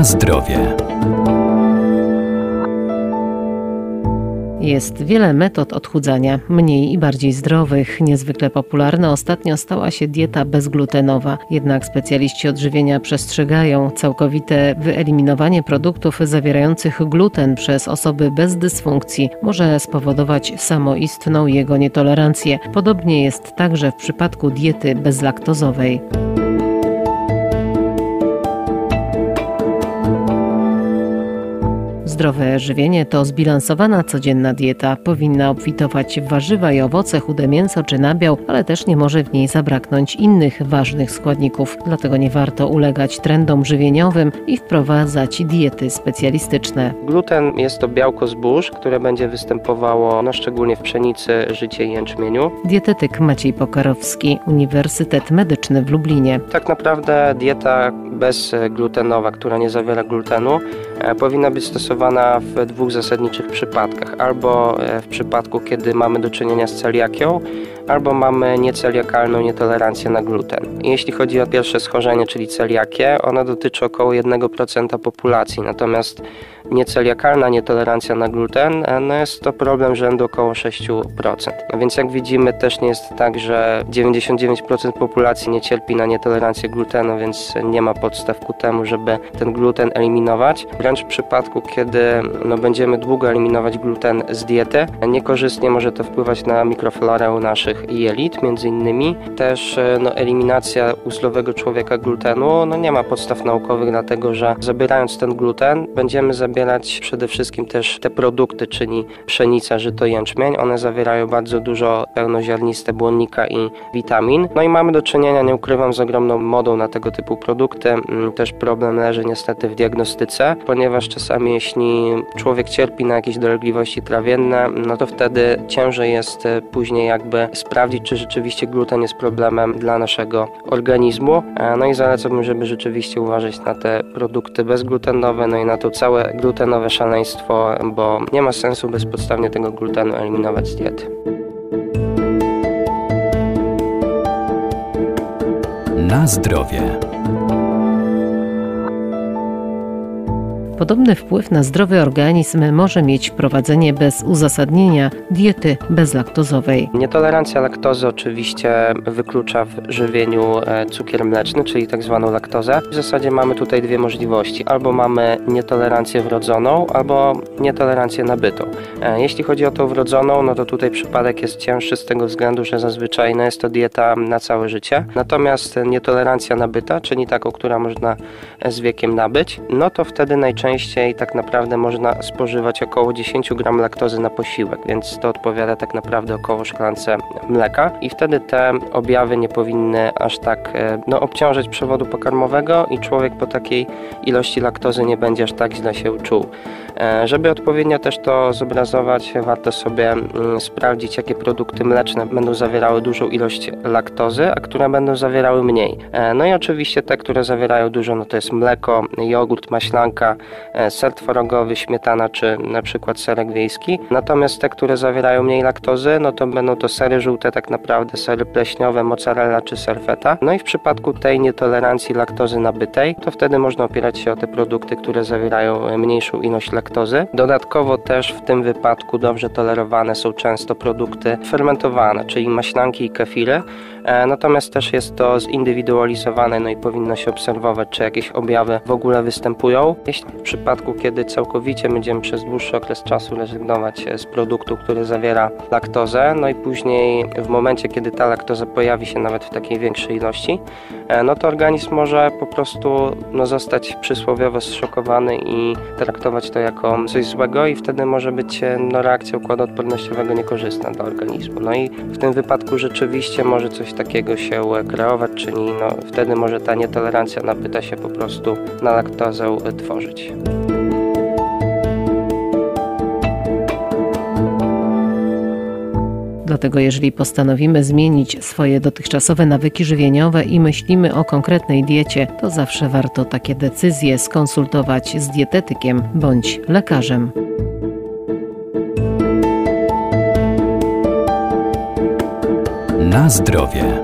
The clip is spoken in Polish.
Na zdrowie. Jest wiele metod odchudzania, mniej i bardziej zdrowych. Niezwykle popularna ostatnio stała się dieta bezglutenowa. Jednak specjaliści odżywienia przestrzegają, całkowite wyeliminowanie produktów zawierających gluten przez osoby bez dysfunkcji może spowodować samoistną jego nietolerancję. Podobnie jest także w przypadku diety bezlaktozowej. Zdrowe żywienie to zbilansowana codzienna dieta. Powinna obfitować w warzywa i owoce, chude mięso czy nabiał, ale też nie może w niej zabraknąć innych ważnych składników. Dlatego nie warto ulegać trendom żywieniowym i wprowadzać diety specjalistyczne. Gluten jest to białko zbóż, które będzie występowało no, szczególnie w pszenicy, życie i jęczmieniu. Dietetyk Maciej Pokarowski, Uniwersytet Medyczny w Lublinie. Tak naprawdę dieta bezglutenowa, która nie zawiera glutenu, e, powinna być stosowana w dwóch zasadniczych przypadkach. Albo e, w przypadku, kiedy mamy do czynienia z celiakią, albo mamy nieceliakalną nietolerancję na gluten. Jeśli chodzi o pierwsze schorzenie, czyli celiakię, ona dotyczy około 1% populacji, natomiast nieceliakalna nietolerancja na gluten e, no jest to problem rzędu około 6%. No więc jak widzimy też nie jest tak, że 99% populacji nie cierpi na nietolerancję glutenu, więc nie ma podstaw ku temu, żeby ten gluten eliminować. Wręcz w przypadku, kiedy no, będziemy długo eliminować gluten z diety, niekorzystnie może to wpływać na mikroflorę naszych jelit, między innymi. Też e, no, eliminacja u człowieka glutenu no, nie ma podstaw naukowych, dlatego że zabierając ten gluten będziemy zabierać przede wszystkim też te produkty, czyli pszenica, żyto, jęczmień. One zawierają bardzo dużo pełnoziarniste błonnika i witamin. No i mamy do czynienia, nie ukrywam, z ogromną modą na tego typu produkty. Mm, też problem leży niestety w diagnostyce, ponieważ czasami jeśli człowiek cierpi na jakieś dolegliwości trawienne, no to wtedy ciężej jest e, później jakby sprawdzić, czy rzeczywiście gluten jest problemem dla naszego organizmu. E, no i zalecałbym, żeby rzeczywiście uważać na te produkty bezglutenowe, no i na to całe glutenowe szaleństwo, bo nie ma sensu bezpodstawnie tego glutenu eliminować z diety. Na zdrowie. Podobny wpływ na zdrowy organizm może mieć wprowadzenie bez uzasadnienia diety bezlaktozowej. Nietolerancja laktozy oczywiście wyklucza w żywieniu e, cukier mleczny, czyli tak zwaną laktozę. W zasadzie mamy tutaj dwie możliwości. Albo mamy nietolerancję wrodzoną, albo nietolerancję nabytą. E, jeśli chodzi o tą wrodzoną, no to tutaj przypadek jest cięższy z tego względu, że zazwyczaj no jest to dieta na całe życie. Natomiast nietolerancja nabyta, czyli taką, która można z wiekiem nabyć, no to wtedy najczęściej najczęściej tak naprawdę można spożywać około 10 gram laktozy na posiłek, więc to odpowiada tak naprawdę około szklance mleka i wtedy te objawy nie powinny aż tak e, no, obciążać przewodu pokarmowego i człowiek po takiej ilości laktozy nie będzie aż tak źle się czuł. E, żeby odpowiednio też to zobrazować, warto sobie mm, sprawdzić, jakie produkty mleczne będą zawierały dużą ilość laktozy, a które będą zawierały mniej. E, no i oczywiście te, które zawierają dużo, no to jest mleko, jogurt, maślanka, ser twarogowy, śmietana czy na przykład serek wiejski. Natomiast te, które zawierają mniej laktozy, no to będą to sery żółte, tak naprawdę sery pleśniowe, mozzarella czy serfeta. No i w przypadku tej nietolerancji laktozy nabytej, to wtedy można opierać się o te produkty, które zawierają e, mniejszą ilość laktozy. Dodatkowo też w tym wypadku dobrze tolerowane są często produkty fermentowane, czyli maślanki i kefiry. E, natomiast też jest to zindywidualizowane, no i powinno się obserwować, czy jakieś objawy w ogóle występują. Jeśli w przypadku, kiedy całkowicie będziemy przez dłuższy okres czasu rezygnować z produktu, który zawiera laktozę, no i później w momencie, kiedy ta laktoza pojawi się nawet w takiej większej ilości, e, no to organizm może po prostu no, zostać przysłowiowo zszokowany i traktować to jako coś złego i wtedy może być e, no, reakcja układu odpornościowego niekorzystna dla organizmu. No i w tym wypadku rzeczywiście może coś takiego się kreować, czyli no, wtedy może ta nietolerancja napyta się po prostu na laktozę tworzyć. Dlatego jeżeli postanowimy zmienić swoje dotychczasowe nawyki żywieniowe i myślimy o konkretnej diecie, to zawsze warto takie decyzje skonsultować z dietetykiem bądź lekarzem. Na zdrowie.